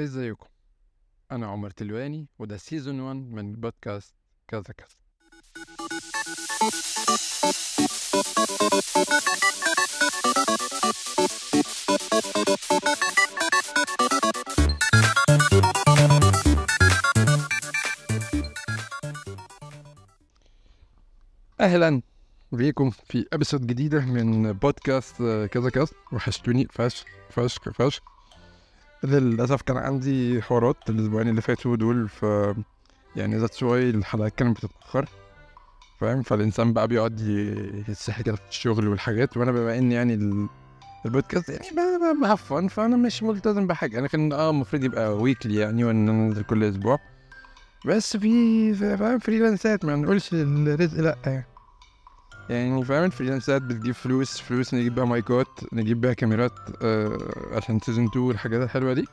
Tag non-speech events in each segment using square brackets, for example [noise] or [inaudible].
ازيكم؟ أنا عمر تلواني وده season 1 من بودكاست كذا كذا. أهلا بيكم في episode جديدة من بودكاست كذا كذا. وحشتوني فشخ فشخ فشخ. للأسف كان عندي حوارات الأسبوعين اللي فاتوا دول ف يعني that's why الحلقات كانت بتتأخر فاهم؟ فالإنسان بقى بيقعد يتسحل كده في الشغل والحاجات وأنا بما إن يعني ال- البودكاست يعني ب have fun فأنا مش ملتزم بحاجة. أنا كان آه المفروض يبقى weekly يعني وإن أنا أنزل كل أسبوع. بس في فاهم؟ فريلانسات ما نقولش الرزق لأ يعني. يعني فاهم الفريلانسات بتجيب فلوس فلوس نجيب بيها مايكات نجيب بيها كاميرات آه عشان season 2 والحاجات الحلوة دي.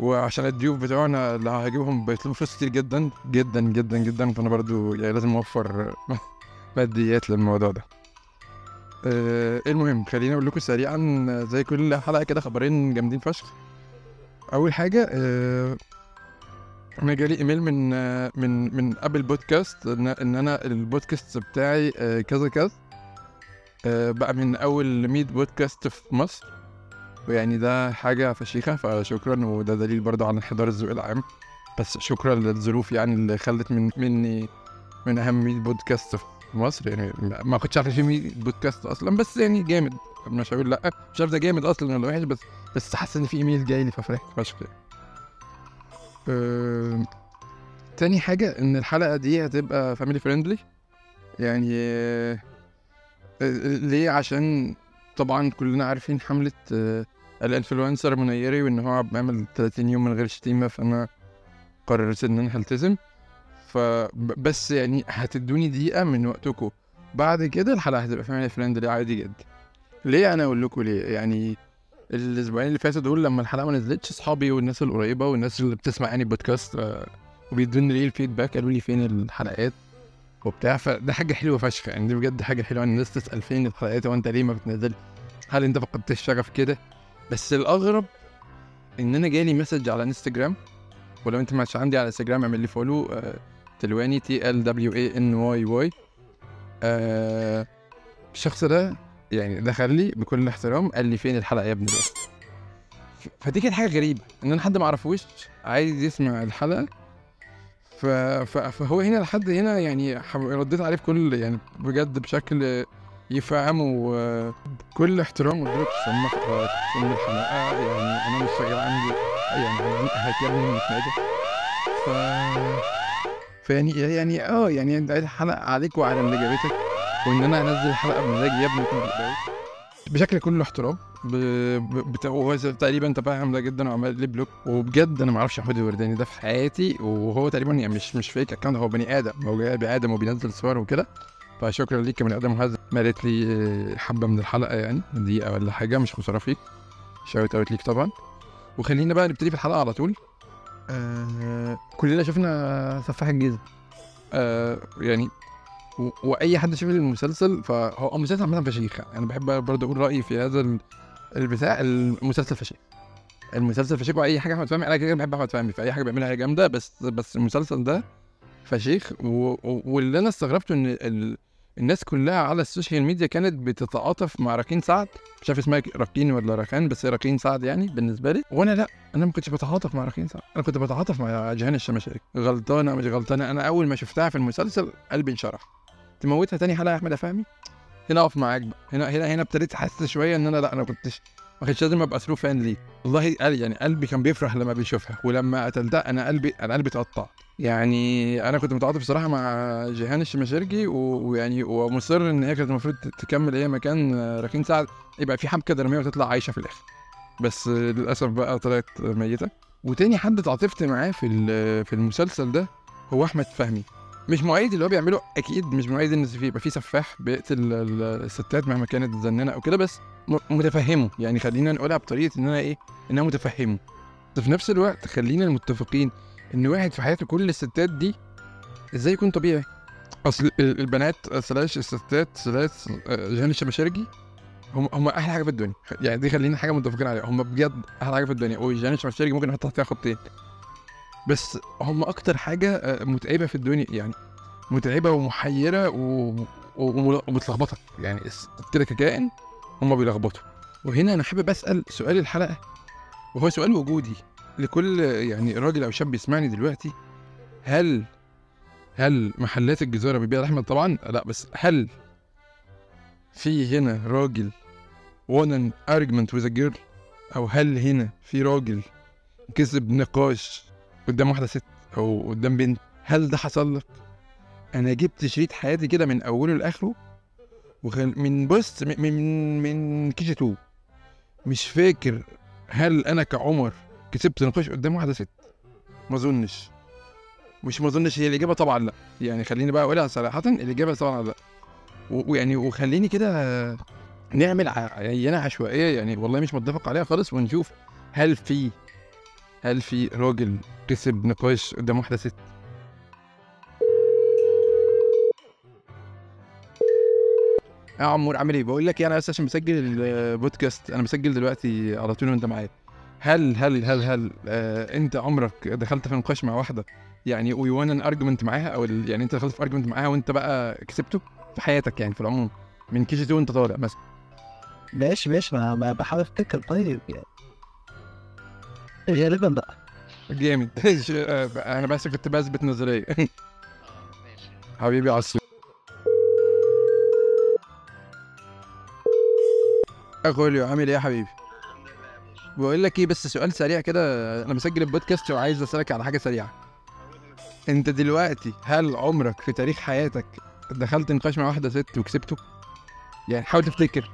وعشان الضيوف بتوعنا اللي هجيبهم بيطلبوا فلوس كتير جدا جدا جدا جدا. فأنا برضو يعني لازم أوفر [laughs] ماديات للموضوع ده. آه المهم خليني أقول لكم سريعا زي كل حلقة كده خبرين جامدين فشخ. أول حاجة آه أنا جالي إيميل من من من أبل بودكاست إن إن أنا البودكاست بتاعي آه، كذا كذا. آه، بقى من أول 100 بودكاست في مصر. ويعني ده حاجة فشيخة فشكرا. وده دليل برضه على انحدار الذوق العام. بس شكرا للظروف يعني اللي خلت من مني من أهم 100 بودكاست في مصر. يعني ما- كنتش عارف في 100 بودكاست أصلا بس يعني جامد. مش هقول لأ. مش عارف ده جامد أصلا ولا وحش بس بس حاسس إن في إيميل جاي لي ففرحت فشخ يعني. تاني حاجة إن الحلقة دي هتبقى family friendly يعني آه، ليه؟ عشان طبعا كلنا عارفين حملة آه، ال influencer منيري وإن هو بيعمل 30 يوم من غير شتيمة فأنا قررت إن أنا هلتزم. فبس يعني هتدوني دقيقة من وقتكم. بعد كده الحلقة هتبقى family friendly عادي جدا. ليه أنا أقول لكم ليه؟ يعني الأسبوعين اللي فاتوا دول لما الحلقة ما نزلتش أصحابي والناس القريبة والناس اللي بتسمع يعني بودكاست آه، وبيدوني ليه ال feedback قالوا لي فين الحلقات وبتاع. فده حاجة حلوة فشخ يعني دي بجد حاجة حلوة إن الناس تسأل فين الحلقات وأنت ليه ما بتنزل هل أنت فقدت الشغف كده؟ بس الأغرب إن أنا جالي message على إنستجرام ولو أنت مش عندي على إنستجرام اعمل لي follow آه تلواني T L W A N Y Y الشخص ده يعني دخل لي بكل احترام قال لي فين الحلقة يا ابني فدي كانت حاجة غريبة إن أنا حد ما أعرفوش عايز يسمع الحلقة ف... ف... فهو هنا لحد هنا يعني رديت عليه بكل يعني بجد بشكل يفهم وبكل احترام قلت له تسمى تسمى الحلقة يعني أنا مش شغال عندي يعني يا ابني نتناقش ف فيعني يعني آه يعني الحلقة عليك وعلى اللي جابتك. وإن أنا أنزل الحلقة بمزاجي يا ابني. بشكل كله احترام. ب... تقريبا تفهم ده جدا وعمل لي بلوك وبجد أنا ما أعرفش أحمد الورداني ده في حياتي وهو تقريبا يعني مش مش fake account هو بني آدم. هو جاي بني آدم وبينزل صور وكده. فشكرا ليك كبني آدم. وهذا مالت لي آه، حبة من الحلقة يعني دقيقة ولا حاجة مش خسارة فيك. shout out ليك طبعا. وخلينا بقى نبتدي في الحلقة على طول. آه كلنا شفنا سفاح الجيزة. آه يعني. وأي حد شاف المسلسل فهو المسلسل عامة فشيخ أنا بحب برضه أقول رأيي في هذا ال- البتاع المسلسل فشيخ. المسلسل فشيخ وأي حاجة أحمد فهمي أنا كده بحب أحمد فهمي فأي حاجة بيعملها هي جامدة بس بس المسلسل ده فشيخ. و... واللي أنا استغربته إن ال... الناس كلها على ال social media كانت بتتعاطف مع راكين سعد. مش عارف اسمها راكين ولا راكان بس راكين سعد يعني بالنسبة لي. وأنا لأ أنا ما كنتش بتعاطف مع راكين سعد. أنا كنت بتعاطف مع جيهان الشماشرجي غلطانة مش غلطانة أنا أول ما شفتها في المسلسل قلبي انشرح. تموتها تاني حلقة يا أحمد فهمي هنا أقف معاك بقى. هنا هنا هنا ابتديت أحس شوية إن أنا لأ أنا كنتش ما كنتش لازم أبقى ثرو فان ليه. والله قال يعني قلبي كان بيفرح لما بيشوفها ولما قتلتها أنا قلبي أنا قلبي اتقطع. يعني أنا كنت متعاطف بصراحة مع جيهان الشماشرجي و- ويعني ومصر إن هي كانت المفروض تكمل هي مكان راكين سعد يبقى في حبكة درامية وتطلع عايشة في الآخر. بس للأسف بقى طلعت ميتة. وتاني حد اتعاطفت معاه في في المسلسل ده هو أحمد فهمي. مش مؤيد اللي هو بيعمله أكيد مش مؤيد إن في يبقى في سفاح بيقتل ال- الستات مهما كانت زنانة أو كده بس متفهمه. يعني خلينا نقولها بطريقة إن أنا إيه ان أنا متفهمه. بس في نفس الوقت خلينا متفقين إن واحد في حياته كل الستات دي إزاي يكون طبيعي؟ أصل ال- البنات slash الستات slash جيهان الشماشرجي هم هم أحلى حاجة في الدنيا. يعني دي خلينا حاجة متفقين عليها. هم بجد أحلى حاجة في الدنيا. وجانيش مشترك ممكن نحط تحتها خطين. بس هم أكتر حاجة آه، متعبة في الدنيا يعني متعبة ومحيرة و... يعني الست ككائن هم بيلخبطوا. وهنا أنا حابب أسأل سؤال الحلقة وهو سؤال وجودي لكل يعني راجل أو شاب بيسمعني دلوقتي. هل هل محلات الجزارة بتبيع لحمة؟ طبعا لا بس هل في هنا راجل won an argument with أو هل هنا في راجل كسب نقاش قدام واحدة ست أو قدام بنت. هل ده حصل لك؟ أنا جبت شريط حياتي كده من أوله لآخره وخل... من بص من من, من كي جي 2 مش فاكر هل أنا كعمر كسبت نقاش قدام واحدة ست. ما أظنش. مش ما أظنش هي الإجابة طبعا لأ. يعني خليني بقى أقولها صراحة الإجابة طبعا لأ. ويعني وخليني كده نعمل عينة عشوائية يعني والله مش متفق عليها خالص ونشوف هل في هل في راجل كسب نقاش قدام واحدة ست؟ يا عمور عامل إيه؟ بقول لك إيه أنا بس عشان مسجل البودكاست أنا مسجل دلوقتي على طول وأنت معايا. هل هل هل هل آه أنت عمرك دخلت في نقاش مع واحدة؟ يعني you won an argument معاها أو يعني أنت دخلت في argument معاها وأنت بقى كسبته؟ في حياتك يعني في العموم. من KG 2 وأنت طالع مثلا. ماشي ماشي ما ما بحاول أفتكر. طيب يعني. غالبا بقى. جامد. [laughs] أنا بس كنت بثبت نظرية. [laughs] [laughs] حبيبي عصر اخوليو عامل إيه يا حبيبي؟ بقول لك إيه بس سؤال سريع كده. أنا مسجل البودكاست وعايز أسألك على حاجة سريعة. أنت دلوقتي هل عمرك في تاريخ حياتك دخلت نقاش مع واحدة ست وكسبته؟ يعني حاول تفتكر.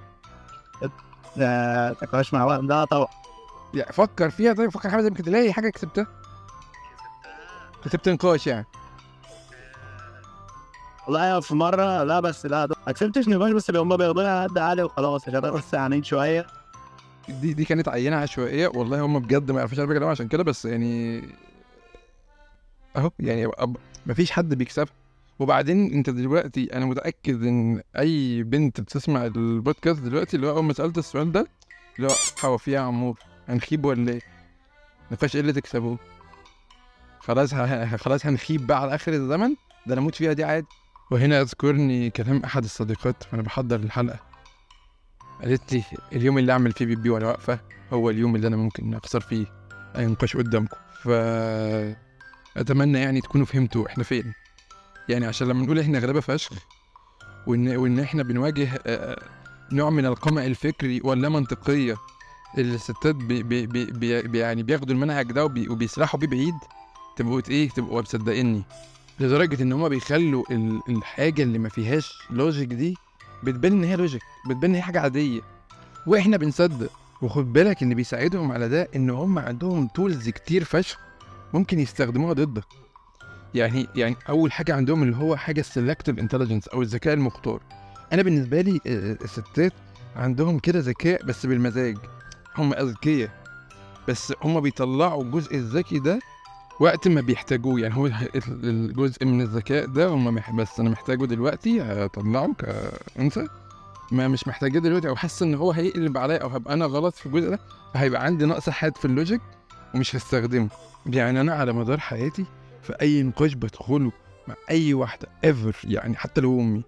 نقاش مع واحد لا طبعا. يعني فكر فيها. طيب فكر حاجة زي يمكن تلاقي حاجة كسبتها. كسبت نقاش يعني. والله في مرة لا بس لا ما كسبتش نقاش بس اللي هم بياخدوها قد عالي وخلاص عشان بس عنين شوية. دي دي كانت عينة عشوائية. والله هم بجد ما يعرفوش أنا بكلمهم عشان كده بس يعني أهو يعني أب- مفيش حد بيكسبها. وبعدين أنت دلوقتي أنا متأكد إن أي بنت بتسمع البودكاست دلوقتي اللي هو أول ما سألت السؤال ده اللي هو هو في يا عمور. هنخيب ولا إيه؟ مفيهاش إيه اللي تكسبوه. خلاص خلاص هنخيب بقى على آخر الزمن؟ ده أنا أموت فيها دي عادي. وهنا يذكرني كلام أحد الصديقات وأنا بحضر الحلقة. قالت لي اليوم اللي أعمل فيه بيبي وأنا واقفه هو اليوم اللي أنا ممكن أخسر فيه اي نقاش قدامكم. ف أتمنى يعني تكونوا فهمتوا إحنا فين. يعني عشان لما نقول إحنا غلابة فشخ وان وإن إحنا بنواجه نوع من القمع الفكري واللا منطقية الستات بي بي بي بي يعني بياخدوا المنهج ده وبي وبيسرحوا بيه بعيد تبقوا إيه؟ تبقوا مصدقيني. لدرجة إن هما بيخلوا ال- الحاجة اللي ما فيهاش logic دي بتبان إن هي logic بتبان إن هي حاجة عادية. وإحنا بنصدق. وخد بالك إن بيساعدهم على ده إن هم عندهم tools كتير فشخ ممكن يستخدموها ضدك. يعني يعني أول حاجة عندهم اللي هو حاجة ال selective intelligence أو الذكاء المختار. أنا بالنسبة لي آه، الستات عندهم كده ذكاء بس بالمزاج. هم أذكياء بس هم بيطلعوا الجزء الذكي ده وقت ما بيحتاجوه. يعني هو ال- الجزء من الذكاء ده هم بس أنا محتاجه دلوقتي هطلعه كأنثى. ما مش محتاجاه دلوقتي أو حاسس إن هو هيقلب عليا أو هبقى أنا غلط في الجزء ده فهيبقى عندي نقص حاد في ال logic ومش هستخدمه. يعني أنا على مدار حياتي في أي نقاش بدخله مع أي واحدة ever يعني حتى لو أمي.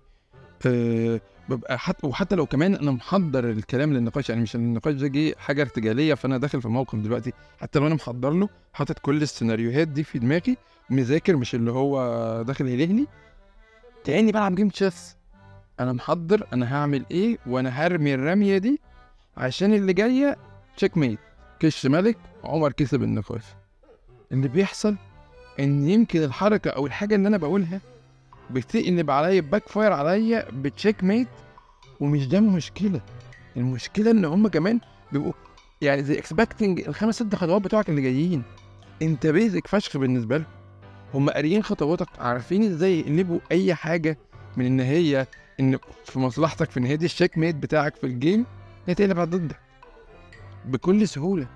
ببقى حتى وحتى لو كمان أنا محضر الكلام للنقاش يعني مش النقاش ده جه حاجة ارتجالية فأنا داخل في موقف دلوقتي حتى لو أنا محضر له حاطط كل السيناريوهات دي في دماغي مذاكر مش اللي هو داخل يلهني. كاني بلعب game chess أنا محضر أنا هعمل إيه وأنا هرمي الرمية دي عشان اللي جاية checkmate كش ملك عمر كسب النقاش. اللي بيحصل إن يمكن الحركة أو الحاجة اللي أنا بقولها بتقلب عليا backfire عليا ب checkmate ومش ده المشكلة. المشكلة إن هم كمان بيبقوا يعني زي expecting الخمس ست خطوات بتوعك اللي جايين. أنت basic فشخ بالنسبة لهم. هم قاريين خطواتك عارفين إزاي يقلبوا أي حاجة من إن هي إن في مصلحتك في إن هي دي ال checkmate بتاعك في ال game هي تقلب على ضدك. بكل سهولة.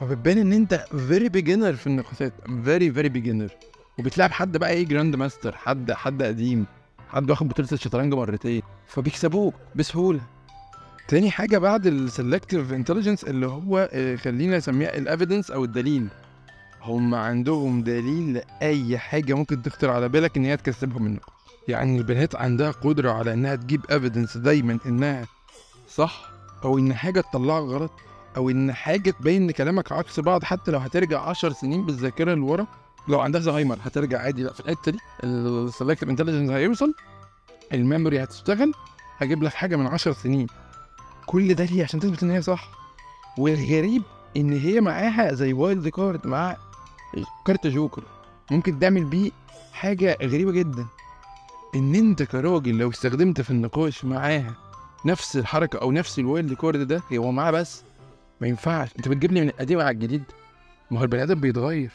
فبتبان إن أنت very beginner في النقاشات. very very beginner وبتلعب حد بقى إيه grand master حد حد قديم حد واخد بطولة الشطرنج مرتين فبيكسبوك بسهولة. تاني حاجة بعد ال selective intelligence اللي هو آه، خلينا نسميها ال evidence أو الدليل. هم عندهم دليل لأي حاجة ممكن تخطر على بالك إن هي تكسبهم منه يعني البنات عندها قدرة على إنها تجيب evidence دايما إنها صح أو إن حاجة تطلعك غلط أو إن حاجة تبين إن كلامك عكس بعض حتى لو هترجع 10 سنين بالذاكرة لورا. لو عندها زهايمر هترجع عادي لا في الحتة دي. ال selective intelligence هيوصل ال memory هتشتغل. هجيب لك حاجة من 10 سنين. كل ده ليه؟ عشان تثبت إن هي صح. والغريب إن هي معاها زي wild card مع كارت جوكر. ممكن تعمل بيه حاجة غريبة جدا. إن أنت كراجل لو استخدمت في النقاش معاها نفس الحركة أو نفس ال wild card ده هو معاه بس. ما ينفعش. أنت بتجيب لي من القديم على الجديد. ما هو البني آدم بيتغير.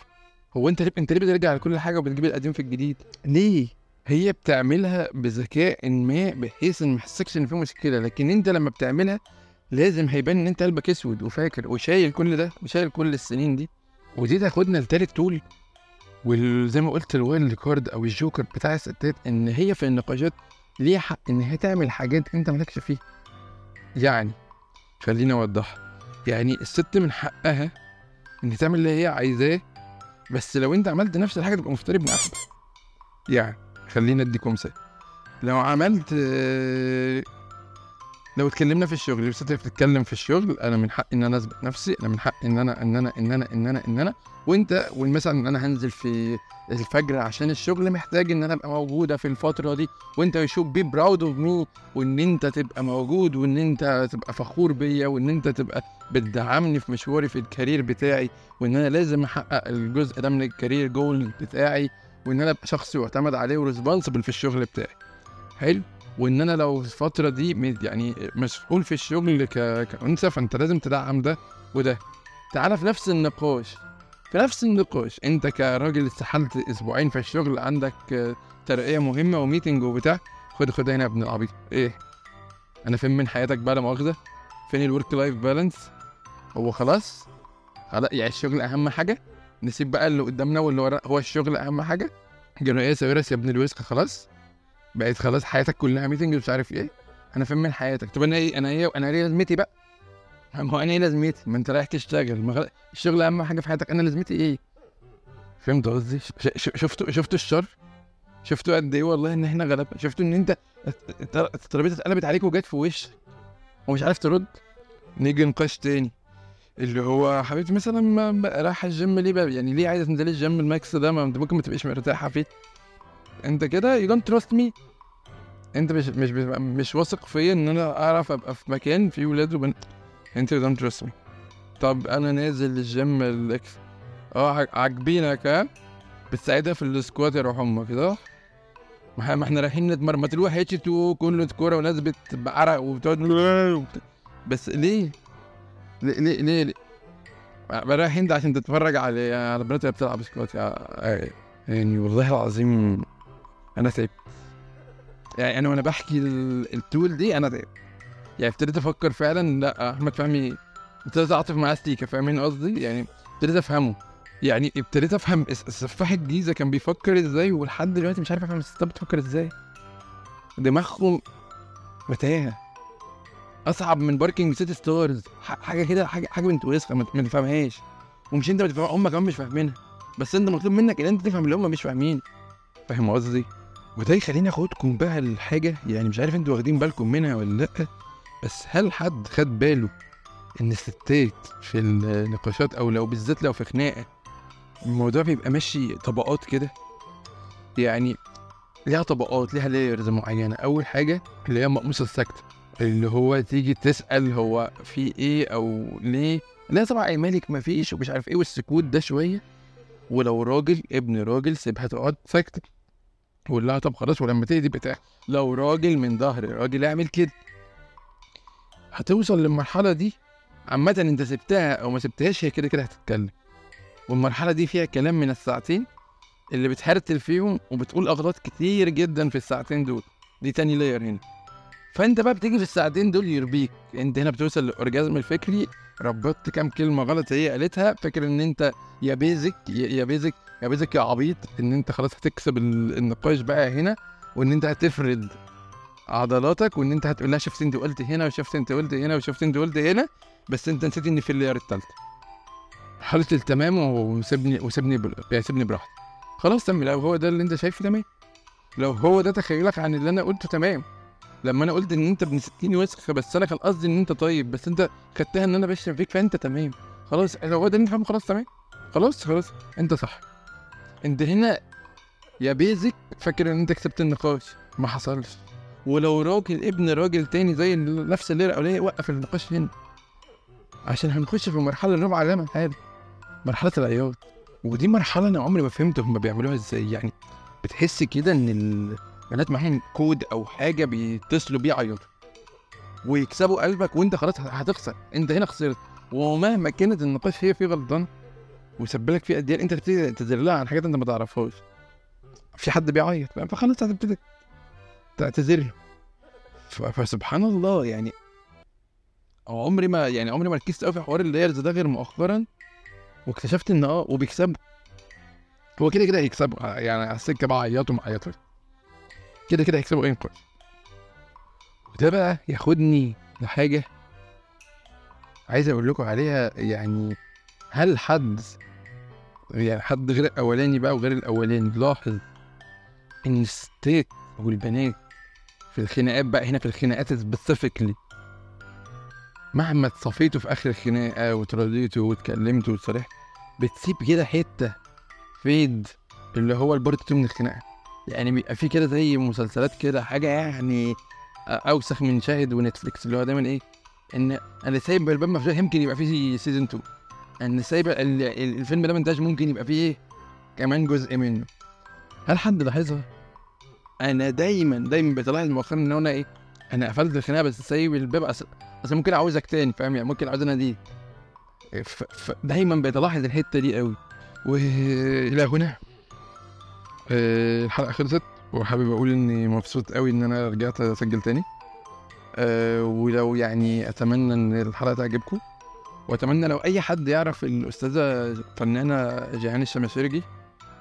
هو انت ليه انت ليه بترجع لكل حاجة وبتجيب القديم في الجديد؟ ليه؟ هي بتعملها بذكاء ما بحيث إن ما يحسكش إن في مشكلة لكن أنت لما بتعملها لازم هيبان إن أنت قلبك أسود وفاكر وشايل كل ده وشايل كل السنين دي. ودي تاخدنا لتالت tool وزي ما قلت ال wild card أو الجوكر بتاع الستات إن هي في النقاشات ليها حق إن هي تعمل حاجات أنت مالكش فيها. يعني خليني أوضحها. يعني الست من حقها إن تعمل اللي هي عايزاه بس لو انت عملت نفس الحاجة تبقى مفتري ابن احبه يعني خلينا أديكم مثال. لو عملت لو اتكلمنا في الشغل الست بتتكلم في الشغل أنا من حق إن أنا أثبت نفسي أنا من حق إن أنا إن أنا إن أنا إن أنا إن أنا. وأنت والمثلا إن أنا هنزل في الفجر عشان الشغل محتاج إن أنا أبقى موجودة في الفترة دي. وأنت you should be proud of me وإن أنت تبقى موجود وإن أنت تبقى فخور بيا وإن أنت تبقى بتدعمني في مشواري في ال career بتاعي. وإن أنا لازم أحقق الجزء ده من ال career goal بتاعي. وإن أنا أبقى شخص يعتمد عليه و responsible في الشغل بتاعي. حلو؟ وإن أنا لو الفترة دي يعني مسؤول في الشغل. كأنثى فأنت لازم تدعم ده وده. تعالى في نفس النقاش في نفس النقاش. أنت كراجل استحلت أسبوعين في الشغل عندك ترقية مهمة و meeting وبتاع خد خد هنا يا ابن العبيط. إيه؟ أنا فين من حياتك بقى لا مؤاخذة؟ فين ال work life balance هو خلاص؟ خلاص يعني الشغل أهم حاجة؟ نسيب بقى اللي قدامنا واللي ورا هو الشغل أهم حاجة؟ جنوية ساويرس يا ابن الوسخ خلاص؟ بقيت خلاص حياتك كلها meeting مش عارف إيه. أنا فين من حياتك. طب أنا إيه؟ أنا إيه؟ أنا إيه لازمتي بقى؟ ما هو أنا إيه لازمتي؟ ما أنت رايح تشتغل. ما غل... الشغل أهم حاجة في حياتك. أنا لازمتي إيه؟ فهمت قصدي. شفتوا شفتوا الشر؟ شفتوا قد إيه والله إن إحنا غلبنا؟ شفتوا إن أنت الت- الترابيزه اتقلبت عليك وجت في وشك ومش عارف ترد؟ نيجي نقاش تاني. اللي هو حبيبتي مثلا رايحة الجيم ليه بقى؟ يعني ليه عايزة تنزلي الجيم؟ ال mix ده ما أنت ممكن ما تبقيش مرتاحة فيه. انت كده you don't trust me انت مش مش مش واثق فيا ان أنا اعرف ابقى في مكان فيه ولاد وبنات. انت you don't trust me طب أنا نازل الجيم الاكس آه عاج- عاجبينك ها؟ بتساعدها في السكوات يا روح أمك كده ما إحنا رايحين نتمرن. ما تروح اتش 2 كله كورة وناس بعرق وبتقعد وبت- بس ليه؟ ليه ليه ليه, ليه؟ رايحين ده عشان تتفرج على على البنات اللي بتلعب سكوات يعني والله العظيم أنا تعبت. يعني أنا وأنا بحكي ال- التول دي أنا تعبت. يعني ابتديت أفكر فعلا لأ أحمد فهمي ابتديت أعطف معاه ستيكه فاهمين قصدي؟ يعني ابتديت أفهمه. يعني ابتديت أفهم السفاح الجيزة كان بيفكر إزاي ولحد دلوقتي مش عارف أفهم الستات بتفكر إزاي. دماغهم متاهة. أصعب من parking سيتي ستارز حاجة كده حاجة حاجة بنت وسخه ما تفهمهاش. ومش أنت بتفهم هم كمان مش فاهمينها. بس أنت مطلوب منك إن أنت تفهم اللي هم مش فاهمين. فاهم قصدي؟ وده يخليني اخدكم بقى الحاجة يعني مش عارف أنتوا واخدين بالكم منها ولا لأ بس هل حد خد باله إن الستات في النقاشات أو لو بالذات لو في خناقة الموضوع بيبقى ماشي طبقات كده؟ يعني ليها طبقات ليها لايرز معينة. أول حاجة اللي هي مقموصه السكت اللي هو تيجي تسأل هو في إيه أو ليه؟ لا طبعا يا مالك ما فيش ومش عارف إيه والسكوت ده شوية. ولو راجل ابن راجل سيبها تقعد ساكتة. قول لها طب خلاص ولما تهدي بتاع. لو راجل من ظهر راجل اعمل كده. هتوصل للمرحلة دي؟ عامة انت سبتها أو ما سبتهاش هي كده كده هتتكلم. والمرحلة دي فيها كلام من الساعتين اللي بتهرتل فيهم وبتقول أغلاط كتير جدا في الساعتين دول. دي تاني لاير هنا. فأنت بقى بتيجي في الساعتين دول يربيك أنت هنا بتوصل للأورجازم الفكري. ربطت كام كلمة غلط هي قالتها. فاكر إن أنت يا بيزك يا بيزك يا بيزك يا عبيط إن أنت خلاص هتكسب ال- النقاش بقى هنا وإن أنت هتفرد عضلاتك وإن أنت هتقول لها شفت أنت قلت هنا وشفت أنت قلت هنا وشفت أنت قلت هنا بس أنت نسيت إن في اللير التالتة حالة التمام وسيبني وسيبني يعني سيبني براحتي. خلاص تم لو هو ده اللي أنت شايفه تمام. لو هو ده تخيلك عن اللي أنا قلته تمام. لما أنا قلت إن أنت ابن ستين وسخ بس أنا كان قصدي إن أنت طيب بس أنت خدتها إن أنا بشتم فيك فأنت تمام. خلاص لو هو ده اللي أنت فاهمه خلاص تمام. خلاص خلاص. أنت صح. انت هنا يا بيزك. فاكر إن أنت كسبت النقاش ما حصلش. ولو راجل ابن راجل تاني زي نفس الليلة الاولانيه وقف النقاش هنا. عشان هنخش في المرحله الرابعه اللي أنا هذا مرحلة العياط. ودي مرحلة أنا عمري ما فهمت هم بيعملوها إزاي. يعني بتحس كده إن البنات معاهم كود أو حاجة بيتصلوا بيه يعيطوا ويكسبوا قلبك وأنت خلاص هتخسر. أنت هنا خسرت. ومهما كانت النقاش هي فيه غلطان. وسبلك فيه قد إيه انت تبتدي تعتذر لها عن حاجات انت ما تعرفهاش. في حد بيعيط؟ فخلاص هتبتدي تعتذر له. فسبحان الله يعني عمري ما يعني عمري ما ركزت قوي في حوار اللايرز ده غير مؤخرا واكتشفت إن آه وبيكسبوا هو كده كده هيكسبوا يعني على السكة بقى عيطوا ما عيطوا كده كده هيكسبوا كويس وده بقى ياخدني لحاجة عايز أقول لكم عليها يعني هل حد يعني حد غير الأولاني بقى وغير الأولاني لاحظ إن الستات والبنات في الخناقات بقى هنا في الخناقات سبيسيفيكلي مهما اتصفيتوا في آخر الخناقة وتراضيتوا واتكلمتوا وصرحت بتسيب كده حتة فيد اللي هو ال part 2 من الخناقة. يعني بيبقى في كده زي مسلسلات كده حاجة يعني أوسخ من شاهد ونتفليكس اللي هو دايما إيه إن أنا سايب الباب مفتوح يمكن يبقى فيه season 2 إن سايب ال- ال- الفيلم ده منتج ممكن يبقى فيه إيه؟ كمان جزء منه. هل حد لاحظها؟ أنا دايما دايما بتلاحظ مؤخرا إن أنا إيه؟ أنا قفلت الخناقة بس سايب الباب اصل أصل ممكن عاوزك تاني فاهم؟ يعني ممكن عاوز اناديك ف... ف... دايما بتلاحظ الحتة دي قوي وإلى هنا. آه، الحلقة خلصت وحابب أقول إني مبسوط قوي إن أنا رجعت أسجل تاني. أه ولو يعني أتمنى إن الحلقة تعجبكم واتمنى لو أي حد يعرف الأستاذة فنانه جيهان الشماسرجي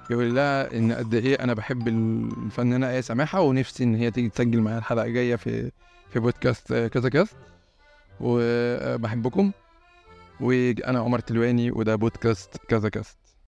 يقول لها إن قد إيه أنا بحب الفنانة آية سماحة ونفسي إن هي تيجي تسجل معايا الحلقة الجاية في في بودكاست كذا كذا. وبحبكم. وأنا عمر تلواني وده بودكاست كذا كذا.